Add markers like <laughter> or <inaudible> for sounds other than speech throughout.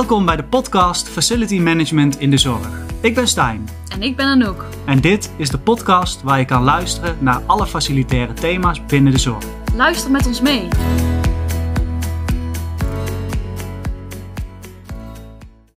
Welkom bij de podcast Facility Management in de Zorg. Ik ben Stijn. En ik ben Anouk. En dit is de podcast waar je kan luisteren naar alle facilitaire thema's binnen de zorg. Luister met ons mee.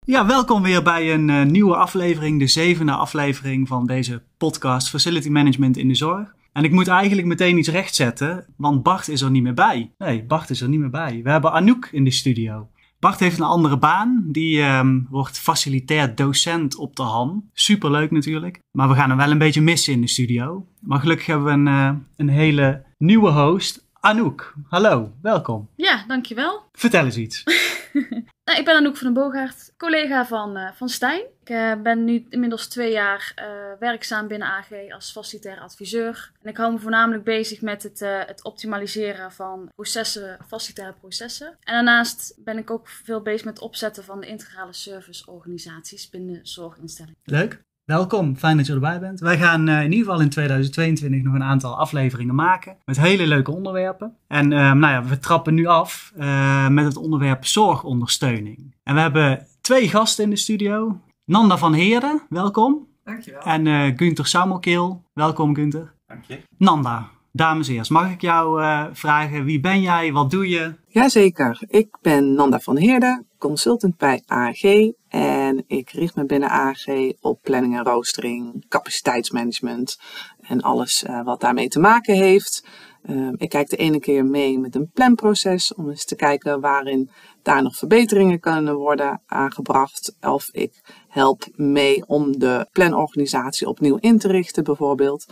Ja, welkom weer bij een uh, nieuwe aflevering, de zevende aflevering van deze podcast Facility Management in de Zorg. En ik moet eigenlijk meteen iets rechtzetten, want Bart is er niet meer bij. Nee, Bart is er niet meer bij. We hebben Anouk in de studio. Bart heeft een andere baan. Die um, wordt facilitair docent op de HAN. Superleuk natuurlijk. Maar we gaan hem wel een beetje missen in de studio. Maar gelukkig hebben we een, uh, een hele nieuwe host. Anouk, hallo, welkom. Ja, dankjewel. Vertel eens iets. <laughs> <laughs> nou, ik ben Anouk van den Boogaard, collega van, uh, van Stijn. Ik uh, ben nu inmiddels twee jaar uh, werkzaam binnen AG als facilitair adviseur. En ik hou me voornamelijk bezig met het, het optimaliseren van processen, facilitaire processen. En daarnaast ben ik ook veel bezig met het opzetten van de integrale serviceorganisaties binnen zorginstellingen. Leuk. Welkom, fijn dat je erbij bent. Wij gaan uh, in ieder geval in 2022 nog een aantal afleveringen maken met hele leuke onderwerpen. En uh, nou ja, we trappen nu af uh, met het onderwerp zorgondersteuning. En we hebben twee gasten in de studio. Nanda van Heerden, welkom. Dankjewel. En Gunther Saumelkeel, welkom Gunther. Dank je. Nanda, dames en heren, mag ik jou vragen, wie ben jij, wat doe je? Jazeker, ik ben Nanda van Heerden, consultant bij AG en ik richt me binnen AG op planning en roostering, capaciteitsmanagement en alles uh, wat daarmee te maken heeft. Uh, ik kijk de ene keer mee met een planproces om eens te kijken waarin daar nog verbeteringen kunnen worden aangebracht. Of ik help mee om de planorganisatie opnieuw in te richten bijvoorbeeld.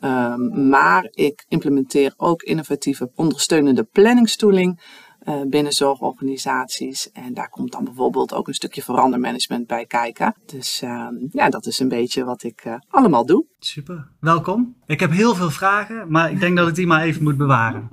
Um, maar ik implementeer ook innovatieve ondersteunende planningstooling uh, binnen zorgorganisaties. En daar komt dan bijvoorbeeld ook een stukje verandermanagement bij kijken. Dus uh, ja, dat is een beetje wat ik uh, allemaal doe. Super, welkom. Ik heb heel veel vragen, maar ik denk dat ik die maar even moet bewaren.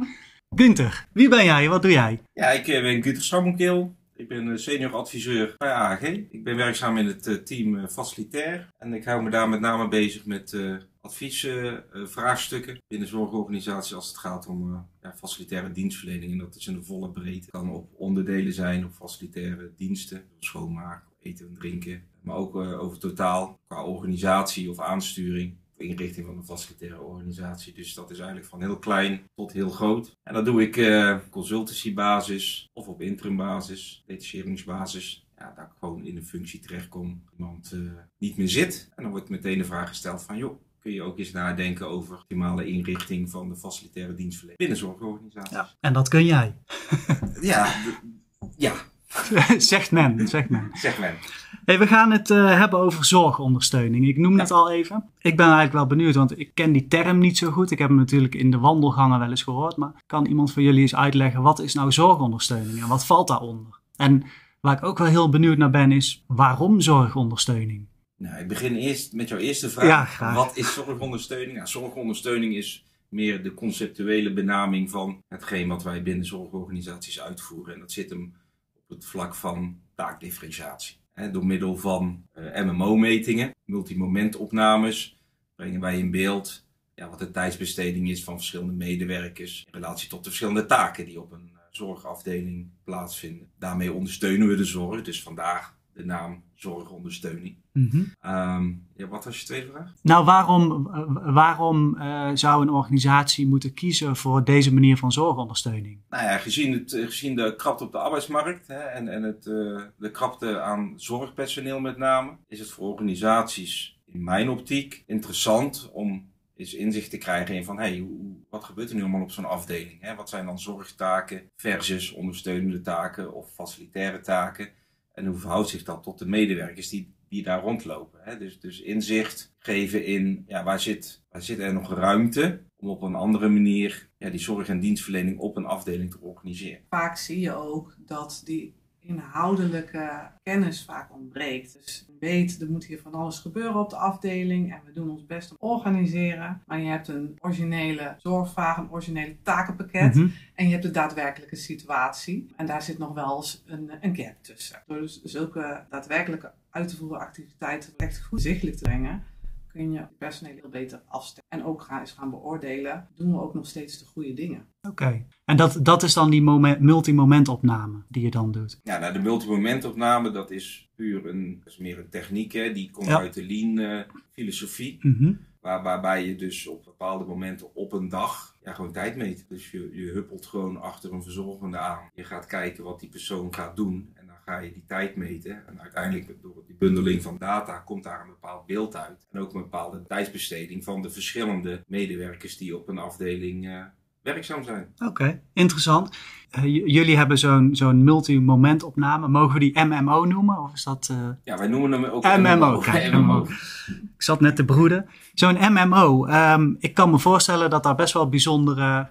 Gunther, wie ben jij? Wat doe jij? Ja, ik ben Gunther Sammenkeel. Ik ben senior adviseur bij AG. Ik ben werkzaam in het team Facilitair. En ik hou me daar met name bezig met adviesvraagstukken binnen zorgorganisaties als het gaat om uh, ja, facilitaire dienstverlening. En dat is in de volle breedte. Kan op onderdelen zijn, op facilitaire diensten, schoonmaak, eten en drinken. Maar ook uh, over totaal qua organisatie of aansturing. Inrichting van een facilitaire organisatie. Dus dat is eigenlijk van heel klein tot heel groot. En dat doe ik uh, consultancybasis of op interimbasis, detacheringsbasis ja, dat ik gewoon in een functie terechtkom, iemand niet meer zit. En dan wordt meteen de vraag gesteld van, joh, kun je ook eens nadenken over optimale inrichting van de facilitaire dienstverlening binnen zorgorganisaties. Ja, en dat kun jij. <laughs> ja, ja. <laughs> zegt men, zegt men. Zegt men. Hey, we gaan het uh, hebben over zorgondersteuning. Ik noem het al even. Ik ben eigenlijk wel benieuwd, want ik ken die term niet zo goed. Ik heb hem natuurlijk in de wandelgangen wel eens gehoord. Maar kan iemand van jullie eens uitleggen, wat is nou zorgondersteuning en wat valt daaronder? En waar ik ook wel heel benieuwd naar ben, is waarom zorgondersteuning? Nou, ik begin eerst met jouw eerste vraag. Ja. Wat is zorgondersteuning? Nou, zorgondersteuning is meer de conceptuele benaming van hetgeen wat wij binnen zorgorganisaties uitvoeren. En dat zit hem op het vlak van taakdifferentiatie. He, door middel van uh, MMO-metingen, multimomentopnames, brengen wij in beeld ja, wat de tijdsbesteding is van verschillende medewerkers in relatie tot de verschillende taken die op een uh, zorgafdeling plaatsvinden. Daarmee ondersteunen we de zorg, dus vandaag de naam zorgondersteuning. Mm -hmm. um, ja, wat was je tweede vraag? Nou, waarom, waarom uh, zou een organisatie moeten kiezen voor deze manier van zorgondersteuning? Nou ja, gezien, het, gezien de krapte op de arbeidsmarkt hè, en, en het, uh, de krapte aan zorgpersoneel met name, is het voor organisaties in mijn optiek interessant om eens inzicht te krijgen in van hey, hoe, wat gebeurt er nu allemaal op zo'n afdeling? Hè? Wat zijn dan zorgtaken versus ondersteunende taken of facilitaire taken? En hoe verhoudt zich dat tot de medewerkers die, die daar rondlopen? Hè? Dus, dus inzicht geven in ja, waar, zit, waar zit er nog ruimte om op een andere manier ja, die zorg- en dienstverlening op een afdeling te organiseren. Vaak zie je ook dat die inhoudelijke kennis vaak ontbreekt. Dus je weet, er moet hier van alles gebeuren op de afdeling en we doen ons best om te organiseren. Maar je hebt een originele zorgvraag, een originele takenpakket Mm -hmm. en je hebt de daadwerkelijke situatie. En daar zit nog wel eens een, een gap tussen. Door dus zulke daadwerkelijke uit te voeren activiteiten echt goed zichtelijk te brengen, kun je personeel heel beter afstemmen. En ook gaan, eens gaan beoordelen, doen we ook nog steeds de goede dingen. Oké. En dat, dat is dan die moment, multimomentopname die je dan doet? Ja, nou, de multimomentopname, dat is puur een, dat is meer een techniek, hè? die komt Ja. uit de lean-filosofie. Mhm. Waar, waarbij je dus op bepaalde momenten op een dag ja, gewoon tijd meet. Dus je, je huppelt gewoon achter een verzorgende aan. Je gaat kijken wat die persoon gaat doen. Ga je die tijd meten. En uiteindelijk door die bundeling van data komt daar een bepaald beeld uit. En ook een bepaalde tijdsbesteding van de verschillende medewerkers die op een afdeling eh, werkzaam zijn. Oké, interessant. Eh, jullie hebben zo'n zo'n multimomentopname. Mogen we die MMO noemen? Of is dat... eh, Ja, wij noemen hem ook MMO, kijk, <laughs> MMO. Ik zat net te broeden. Zo'n MMO, ehm, ik kan me voorstellen dat daar best wel bijzondere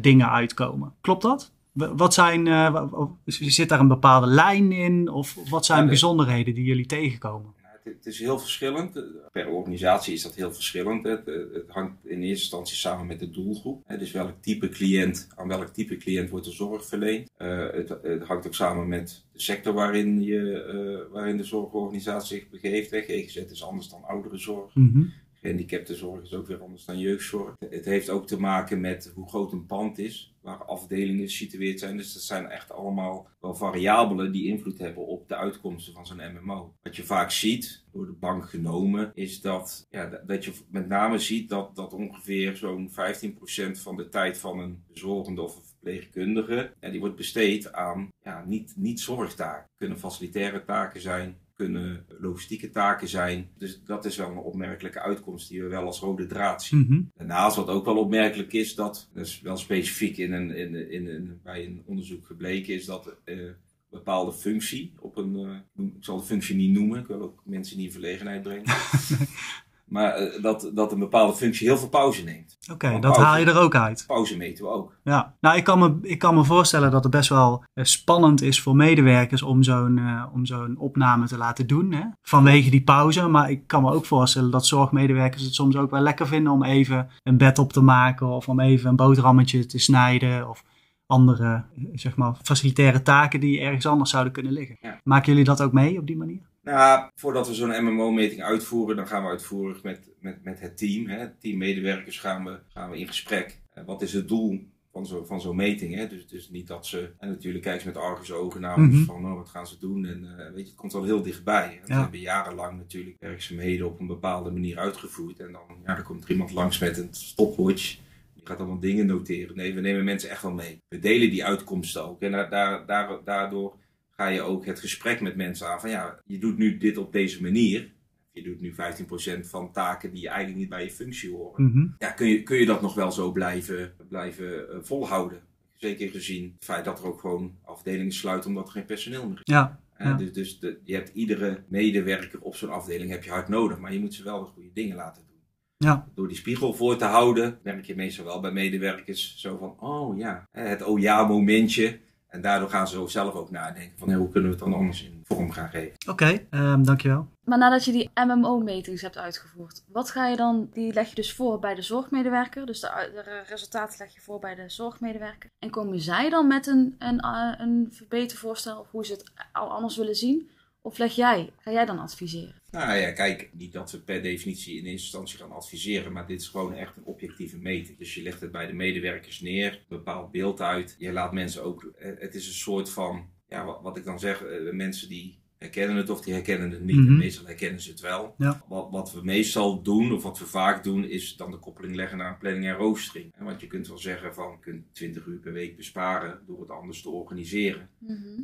dingen uitkomen. Klopt dat? Wat zijn, eh, zit daar een bepaalde lijn in? Of wat zijn Ja, de- bijzonderheden die jullie tegenkomen? Het, het is heel verschillend. Per organisatie is dat heel verschillend. Het, het hangt in eerste instantie samen met de doelgroep. Dus welk type cliënt, aan welk type cliënt wordt er zorg verleend. Eh, het, het hangt ook samen met de sector waarin, je, eh, waarin de zorgorganisatie zich begeeft. GGZ is anders dan ouderenzorg. Mhm. Gehandicaptenzorg is ook weer anders dan jeugdzorg. Het heeft ook te maken met hoe groot een pand is, waar afdelingen gesitueerd zijn. Dus dat zijn echt allemaal wel variabelen die invloed hebben op de uitkomsten van zo'n MMO. Wat je vaak ziet, door de bank genomen, is dat, ja, dat- je met name ziet dat, dat ongeveer zo'n 15% van de tijd van een bezorgende of een verpleegkundige, ja, die wordt besteed aan ja, niet, niet zorgtaken. Kunnen facilitaire taken zijn, kunnen logistieke taken zijn. Dus dat is wel een opmerkelijke uitkomst die we wel als rode draad zien. Mhm. Daarnaast wat ook wel opmerkelijk is, dat, dat is wel specifiek in een, in, in, in- bij een onderzoek gebleken, is dat een bepaalde functie op een, eh, ik zal de functie niet noemen, ik wil ook mensen niet in verlegenheid brengen. <laughs> maar eh, dat, dat een bepaalde functie heel veel pauze neemt. Oké, dat pauze. haal je er ook uit. Pauze meten we ook. Ja, nou ik kan me, ik kan me voorstellen dat het best wel eh, spannend is voor medewerkers om zo'n eh, om zo'n opname te laten doen. Hè? Vanwege die pauze. Maar ik kan me ook voorstellen dat zorgmedewerkers het soms ook wel lekker vinden om even een bed op te maken. Of om even een boterhammetje te snijden. Of andere, zeg maar, facilitaire taken die ergens anders zouden kunnen liggen. Ja. Maken jullie dat ook mee op die manier? Nou, voordat we zo'n MMO-meting uitvoeren, dan gaan we uitvoerig met, met, met het team. Hè. Het team medewerkers gaan we, gaan we in gesprek. Eh, wat is het doel van zo'n van zo'n meting? Hè? Dus het is niet dat ze... En natuurlijk kijken ze met argusogen naar ons Mhm. van, oh, wat gaan ze doen? En eh, weet je, het komt wel heel dichtbij. We hebben jarenlang natuurlijk werkzaamheden op een bepaalde manier uitgevoerd. En dan, ja, dan komt er iemand langs met een stopwatch. Die gaat allemaal dingen noteren. Nee, we nemen mensen echt wel mee. We delen die uitkomsten ook. En daar, daar, daardoor ga je ook het gesprek met mensen aan van ja, je doet nu dit op deze manier. Je doet nu 15% van taken die eigenlijk niet bij je functie horen. Mhm. Ja, kun je, kun je dat nog wel zo blijven, blijven eh, volhouden? Zeker gezien het feit dat er ook gewoon afdelingen sluiten omdat er geen personeel meer is. Ja, Eh. Dus, dus de, je hebt iedere medewerker op zo'n afdeling heb je hard nodig, maar je moet ze wel de goede dingen laten doen. ja, Door die spiegel voor te houden, merk je meestal wel bij medewerkers zo van, oh ja, het oh ja momentje. En daardoor gaan ze zelf ook nadenken van, hoe kunnen we het dan anders in vorm gaan geven. oké, ehm, dankjewel. Maar nadat je die MMO-metings hebt uitgevoerd, wat ga je dan, die leg je dus voor bij de zorgmedewerker. Dus de resultaten leg je voor bij de zorgmedewerker. En komen zij dan met een, een, eh, een verbetervoorstel of hoe ze het al anders willen zien? Of leg jij, ga jij dan adviseren? Nou ja, kijk, niet dat we per definitie in eerste instantie gaan adviseren, maar dit is gewoon echt een objectieve meting. Dus je legt het bij de medewerkers neer, een bepaald beeld uit. Je laat mensen ook, eh, het is een soort van, ja, wat, wat ik dan zeg, eh, mensen die herkennen het of die herkennen het niet. Mhm. En meestal herkennen ze het wel. Ja. Wat, wat we meestal doen, of wat we vaak doen, is dan de koppeling leggen naar een planning en roostering. Want je kunt wel zeggen van, je kunt 20 uur per week besparen door het anders te organiseren.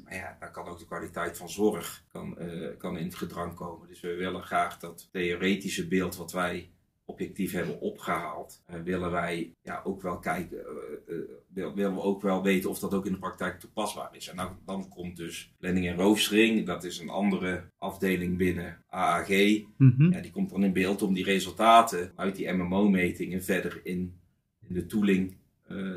Maar ja, daar kan ook de kwaliteit van zorg kan, eh, kan in het gedrang komen. Dus we willen graag dat theoretische beeld wat wij objectief hebben opgehaald, eh, willen wij ja, ook wel kijken, eh, eh, wil- willen we ook wel weten of dat ook in de praktijk toepasbaar is. En dan, dan komt dus planning en roostering, dat is een andere afdeling binnen AAG. Mhm. Ja, die komt dan in beeld om die resultaten uit die MMO-metingen verder in, in de tooling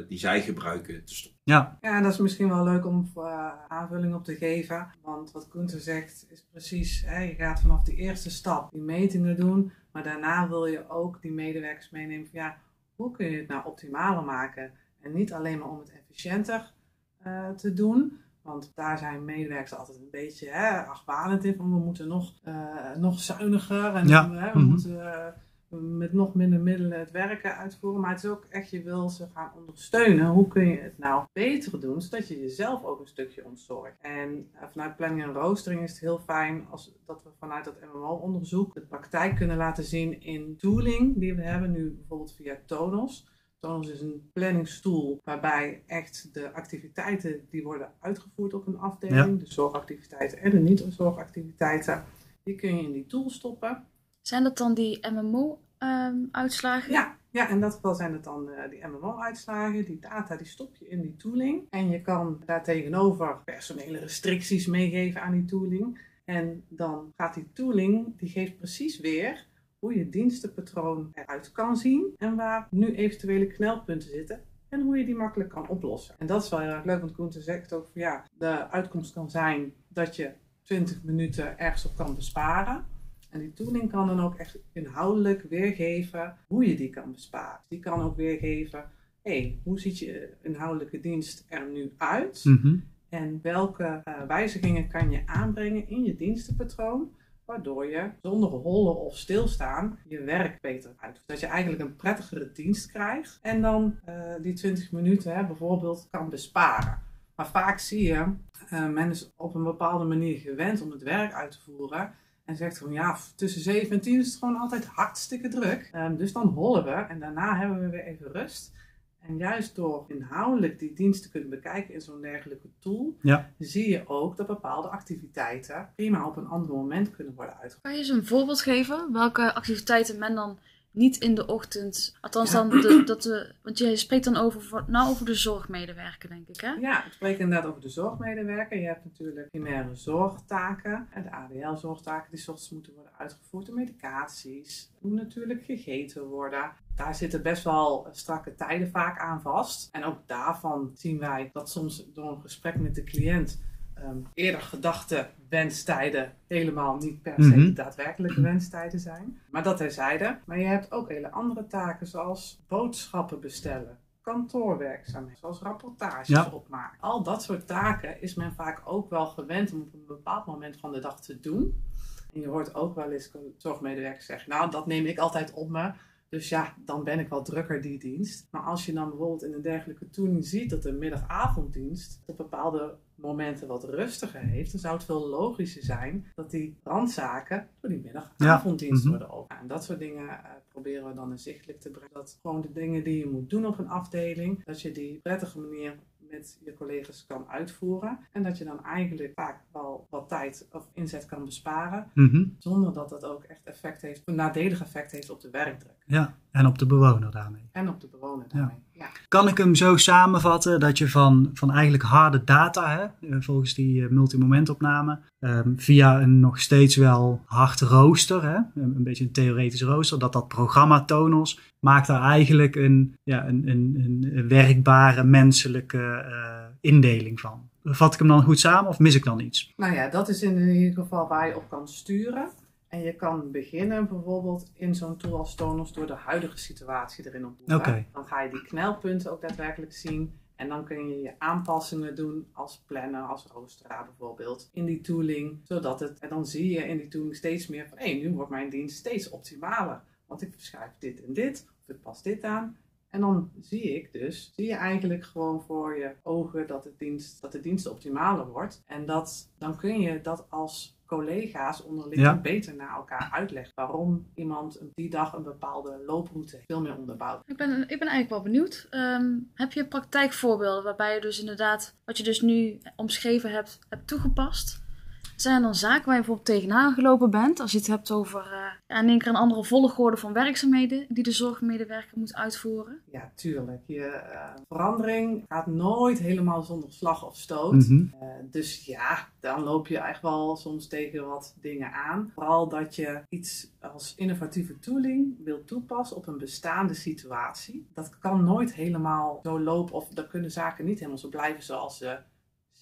die zij gebruiken te stoppen. Ja, Ja, en dat is misschien wel leuk om eh, aanvulling op te geven. Want wat Gunther zegt is precies, hè, je gaat vanaf die eerste stap die metingen doen. Maar daarna wil je ook die medewerkers meenemen van ja, hoe kun je het nou optimaler maken? En niet alleen maar om het efficiënter eh, te doen. Want daar zijn medewerkers altijd een beetje hè, achtbalend in. Van we moeten nog, eh, nog zuiniger en Ja, hè, we mhm. moeten... eh, met nog minder middelen het werken uitvoeren. Maar het is ook echt, je wil ze gaan ondersteunen. Hoe kun je het nou beter doen, zodat je jezelf ook een stukje ontzorgt. En uh, vanuit planning en roostering is het heel fijn als, dat we vanuit dat MMO-onderzoek de praktijk kunnen laten zien in tooling die we hebben. Nu bijvoorbeeld via Tonos. Tonos is een planningstoel waarbij echt de activiteiten die worden uitgevoerd op een afdeling, de zorgactiviteiten en de niet-zorgactiviteiten, die kun je in die tool stoppen. Zijn dat dan die Ehm, ja, ja, in dat geval zijn het dan uh, die MMO-uitslagen. Die data die stop je in die tooling. En je kan daar tegenover personele restricties meegeven aan die tooling. En dan gaat die tooling, die geeft precies weer hoe je dienstenpatroon eruit kan zien. En waar nu eventuele knelpunten zitten. En hoe je die makkelijk kan oplossen. En dat is wel heel erg leuk, want Koen zegt ook van ja, de uitkomst kan zijn dat je 20 minuten ergens op kan besparen. En die tooling kan dan ook echt inhoudelijk weergeven hoe je die kan besparen. Die kan ook weergeven, hé, hey, hoe ziet je inhoudelijke dienst er nu uit? Mhm. En welke uh, wijzigingen kan je aanbrengen in je dienstenpatroon, waardoor je zonder hollen of stilstaan je werk beter uitvoert. Dat je eigenlijk een prettigere dienst krijgt en dan uh, die 20 minuten hè, bijvoorbeeld kan besparen. Maar vaak zie je, uh, men is op een bepaalde manier gewend om het werk uit te voeren. En zegt gewoon, ja, tussen 7 en 10 is het gewoon altijd hartstikke druk. Um, dus dan hollen we en daarna hebben we weer even rust. En juist door inhoudelijk die dienst te kunnen bekijken in zo'n dergelijke tool, ja. zie je ook dat bepaalde activiteiten prima op een ander moment kunnen worden uitgevoerd. Kan je eens een voorbeeld geven welke activiteiten men dan niet in de ochtend. Althans, dan de, dat de, want je spreekt dan over, nou over de zorgmedewerker, denk ik, hè? Ja, ik spreek inderdaad over de zorgmedewerker. Je hebt natuurlijk primaire zorgtaken, de ADL-zorgtaken die soms moeten worden uitgevoerd, de medicaties, moet natuurlijk gegeten worden. Daar zitten best wel strakke tijden vaak aan vast. En ook daarvan zien wij dat soms door een gesprek met de cliënt um, eerder gedachte wenstijden helemaal niet per se de daadwerkelijke wenstijden zijn. Maar dat terzijde. Maar je hebt ook hele andere taken zoals boodschappen bestellen. Kantoorwerkzaamheden, zoals rapportages Ja. opmaken. Al dat soort taken is men vaak ook wel gewend om op een bepaald moment van de dag te doen. En je hoort ook wel eens zorgmedewerkers zeggen, nou dat neem ik altijd op me. Dus ja, dan ben ik wel drukker die dienst. Maar als je dan bijvoorbeeld in een dergelijke tooling ziet dat de middagavonddienst op bepaalde momenten wat rustiger heeft, dan zou het veel logischer zijn dat die randzaken door die middagavonddienst Ja, mhm. worden over. En dat soort dingen eh, proberen we dan inzichtelijk te brengen. Dat gewoon de dingen die je moet doen op een afdeling, dat je die op prettige manier met je collega's kan uitvoeren. En dat je dan eigenlijk vaak wel wat tijd of inzet kan besparen, Mhm. zonder dat dat ook echt effect heeft, een nadelig effect heeft op de werkdruk. Ja, en op de bewoner daarmee. En op de bewoner daarmee. Ja. Kan ik hem zo samenvatten dat je van, van eigenlijk harde data, hè, eh, volgens die eh, multimomentopname, ehm, via een nog steeds wel hard rooster, hè, een, beetje een theoretisch rooster, dat dat programma Tonos maakt daar eigenlijk een, ja, een, een, een werkbare menselijke eh, indeling van. Vat ik hem dan goed samen of mis ik dan iets? Nou ja, dat is in ieder geval waar je op kan sturen. En je kan beginnen bijvoorbeeld in zo'n tool als Tonos door de huidige situatie erin op te doen. Oké. Dan ga je die knelpunten ook daadwerkelijk zien. En dan kun je je aanpassingen doen als planner, als roosteraar bijvoorbeeld, in die tooling. Zodat het, en dan zie je in die tooling steeds meer van, hé, nu wordt mijn dienst steeds optimaler. Want ik verschuif dit en dit, of ik pas dit aan. En dan zie ik dus, zie je eigenlijk gewoon voor je ogen dat, het dienst, dat de dienst optimaler wordt. En dat, dan kun je dat als collega's onderling Ja. beter naar elkaar uitleggen. Waarom iemand die dag een bepaalde looproute veel meer onderbouwt. Ik ben, ik ben eigenlijk wel benieuwd. Ehm, heb je praktijkvoorbeelden waarbij je dus inderdaad, wat je dus nu omschreven hebt, hebt toegepast? Zijn er dan zaken waar je bijvoorbeeld tegenaan gelopen bent? Als je het hebt over eh, ja, in één keer een andere volgorde van werkzaamheden die de zorgmedewerker moet uitvoeren? Ja, tuurlijk. Je eh, verandering gaat nooit helemaal zonder slag of stoot. Mhm. Eh, dus ja, dan loop je echt wel soms tegen wat dingen aan. Vooral dat je iets als innovatieve tooling wil toepassen op een bestaande situatie. Dat kan nooit helemaal zo lopen of dan kunnen zaken niet helemaal zo blijven zoals ze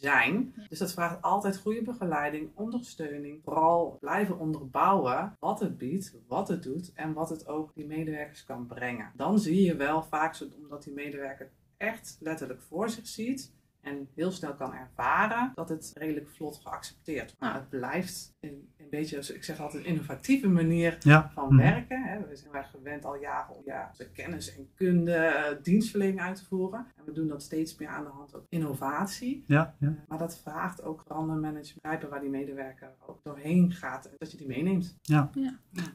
zijn. Dus dat vraagt altijd goede begeleiding, ondersteuning. Vooral blijven onderbouwen wat het biedt, wat het doet en wat het ook die medewerkers kan brengen. Dan zie je wel vaak, zo- omdat die medewerker echt letterlijk voor zich ziet En heel snel kan ervaren dat het redelijk vlot geaccepteerd. Maar Ja. het blijft een, een beetje, ik zeg altijd, een innovatieve manier Ja. van Mhm. werken. Hè. We zijn heel erg gewend al jaren om ja, onze kennis en kunde, eh, dienstverlening uit te voeren. En we doen dat steeds meer aan de hand ook innovatie. Ja, ja. Maar dat vraagt ook verandermanagement, begrijpen waar die medewerker ook doorheen gaat en dat je die meeneemt.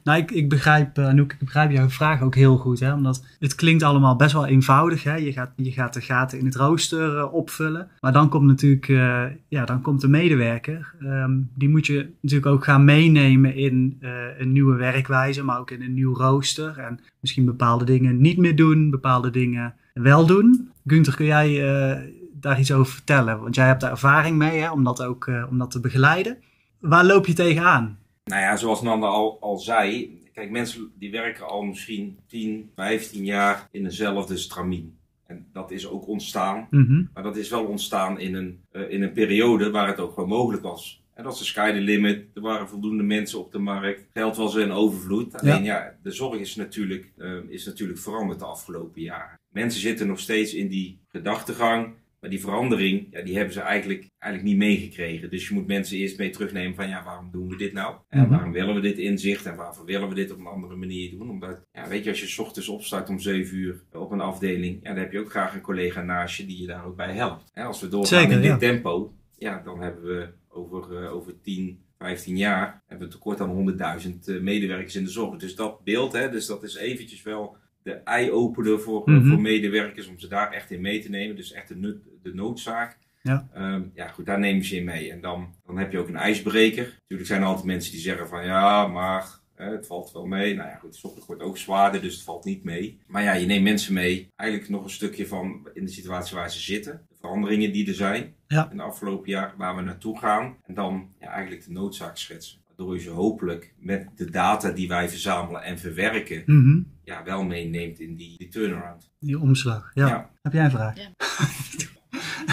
Nou, ik, ik begrijp, eh, Anouk, ik begrijp jouw vraag ook heel goed. Hè? Omdat het klinkt allemaal best wel eenvoudig. Hè? Je, gaat, je gaat de gaten in het rooster eh, opvullen. Maar dan komt natuurlijk eh, ja, dan komt de medewerker. Ehm, die moet je natuurlijk ook gaan meenemen in eh, een nieuwe werkwijze, maar ook in een rooster. En misschien bepaalde dingen niet meer doen, bepaalde dingen wel doen. Gunther, kun jij eh, daar iets over vertellen? Want jij hebt daar ervaring mee hè? Om, dat ook, eh, om dat te begeleiden. Waar loop je tegenaan? Nou ja, zoals Nanda al, al zei, kijk, mensen die werken al misschien 10, 15 jaar in dezelfde stramien. En dat is ook ontstaan, Mhm. maar dat is wel ontstaan in een, eh, in een periode waar het ook gewoon mogelijk was. En dat is de sky the limit, er waren voldoende mensen op de markt, geld was in overvloed. Alleen ja, de zorg is natuurlijk, eh, is natuurlijk veranderd de afgelopen jaren. Mensen zitten nog steeds in die gedachtegang, maar die verandering, ja, die hebben ze eigenlijk, eigenlijk niet meegekregen. Dus je moet mensen eerst mee terugnemen van, ja, waarom doen we dit nou? En Mhm. waarom willen we dit inzicht? En waarvoor willen we dit op een andere manier doen? Omdat, ja, weet je, als je 's ochtends opstart om 7 uur op een afdeling, ja, dan heb je ook graag een collega naast je die je daar ook bij helpt. En als we doorgaan Zeker, in dit ja. tempo, ja, dan hebben we over, eh, over 10, 15 jaar hebben we tekort aan 100.000 eh, medewerkers in de zorg. Dus dat beeld, hè, dus dat is eventjes wel de eye-opener voor, eh, Mhm. voor medewerkers om ze daar echt in mee te nemen. Dus echt de, nut, de noodzaak. Ja. Ehm, ja, goed, daar nemen ze in mee. En dan, dan heb je ook een ijsbreker. Natuurlijk zijn er altijd mensen die zeggen van ja, maar het valt wel mee. Nou ja, goed, de wordt ook zwaarder, dus het valt niet mee. Maar ja, je neemt mensen mee. Eigenlijk nog een stukje van in de situatie waar ze zitten. De veranderingen die er zijn Ja. in de afgelopen jaar, waar we naartoe gaan. En dan ja, eigenlijk de noodzaak schetsen. Waardoor je ze hopelijk met de data die wij verzamelen en verwerken, Mhm. ja, wel meeneemt in die, die turnaround. Die omslag. Ja. Ja. Heb jij een vraag? Ja. <laughs>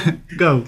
<laughs> Go.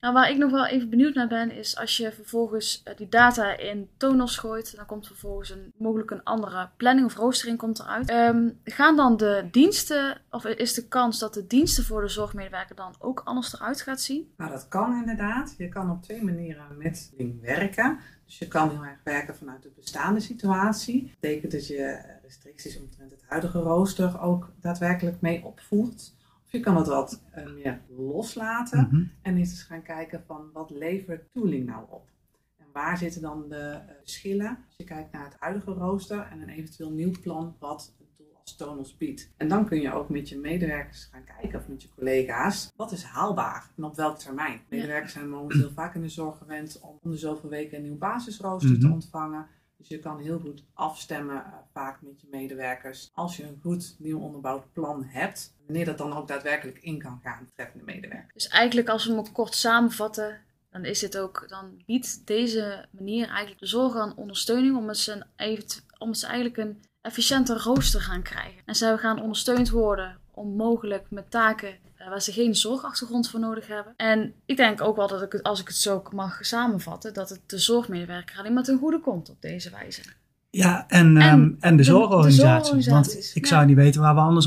Nou, waar ik nog wel even benieuwd naar ben, is als je vervolgens eh, die data in Tonos gooit, dan komt vervolgens een, mogelijk een andere planning of roostering komt eruit. Ehm, gaan dan de diensten, of is de kans dat de diensten voor de zorgmedewerker dan ook anders eruit gaat zien? Nou, dat kan inderdaad. Je kan op twee manieren met Link werken. Dus je kan heel erg werken vanuit de bestaande situatie. Dat betekent dat je restricties omtrent het huidige rooster ook daadwerkelijk mee opvoert. Of je kan het wat eh, meer loslaten Mhm. en eens gaan kijken van wat levert tooling nou op. En waar zitten dan de eh, verschillen als je kijkt naar het huidige rooster en een eventueel nieuw plan wat het tool als Tonos biedt. En dan kun je ook met je medewerkers gaan kijken of met je collega's wat is haalbaar en op welk termijn. Medewerkers zijn momenteel vaak in de zorg gewend om om de zoveel weken een nieuw basisrooster te Mhm. ontvangen. Dus je kan heel goed afstemmen eh, vaak met je medewerkers als je een goed nieuw onderbouwd plan hebt. Wanneer dat dan ook daadwerkelijk in kan gaan betreffende medewerker. Dus eigenlijk als we hem kort samenvatten, dan is dit ook, dan biedt deze manier eigenlijk de zorg aan ondersteuning om het om ze eigenlijk een efficiënter rooster gaan krijgen. En zij gaan ondersteund worden om mogelijk met taken waar ze geen zorgachtergrond voor nodig hebben. En ik denk ook wel dat ik het, als ik het zo mag samenvatten, dat het de zorgmedewerker alleen maar ten goede komt op deze wijze. Ja, en, En ehm, en de, de- zorgorganisaties. de Want ik ja. zou niet weten waar we anders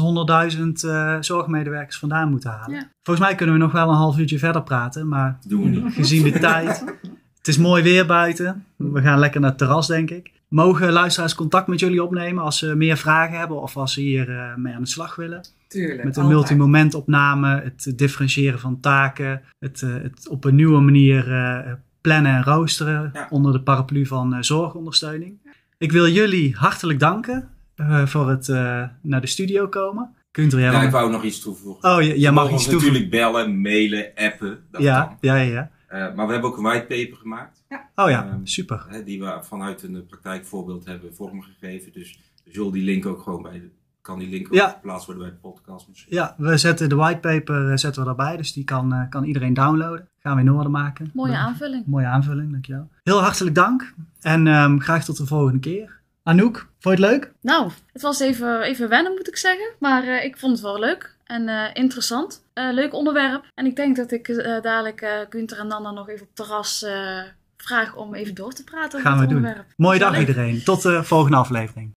100.000 eh, zorgmedewerkers vandaan moeten halen. Ja. Volgens mij kunnen we nog wel een half uurtje verder praten, maar Doen we niet. gezien de <laughs> tijd. Het is mooi weer buiten. We gaan lekker naar het terras, denk ik. Mogen luisteraars contact met jullie opnemen als ze meer vragen hebben of als ze hier eh, mee aan de slag willen? Tuurlijk. Met een multimomentopname, het differentiëren van taken, het, eh, het op een nieuwe manier eh, plannen en roosteren Ja. onder de paraplu van eh, zorgondersteuning. Ik wil jullie hartelijk danken eh, voor het eh, naar de studio komen. Kunt er jij Ja, ik wou nog iets toevoegen. Oh, jij Je mag iets toevoegen. natuurlijk bellen, mailen, appen. Dat Ja, kan. ja, ja, ja. Eh, maar we hebben ook een whitepaper gemaakt. Oh ja, Ehm, super. Hè, die we vanuit een praktijkvoorbeeld hebben vormgegeven. Dus we zullen die link ook gewoon bij de, kan die link ook Ja. geplaatst worden bij de podcast misschien. Ja, we zetten de whitepaper eh, zetten we erbij, dus die kan, eh, kan iedereen downloaden. Gaan we in orde maken. Mooie Ja. aanvulling. Mooie aanvulling, dankjewel. Heel hartelijk dank en ehm, graag tot de volgende keer. Anouk, vond je het leuk? Nou, het was even, even wennen moet ik zeggen. Maar eh, ik vond het wel leuk en eh, interessant. Eh, leuk onderwerp. En ik denk dat ik dadelijk Gunther en Nanda nog even op terras vraag om even door te praten over Gaan we het doen. onderwerp. Mooie dag iedereen. Tot de volgende aflevering.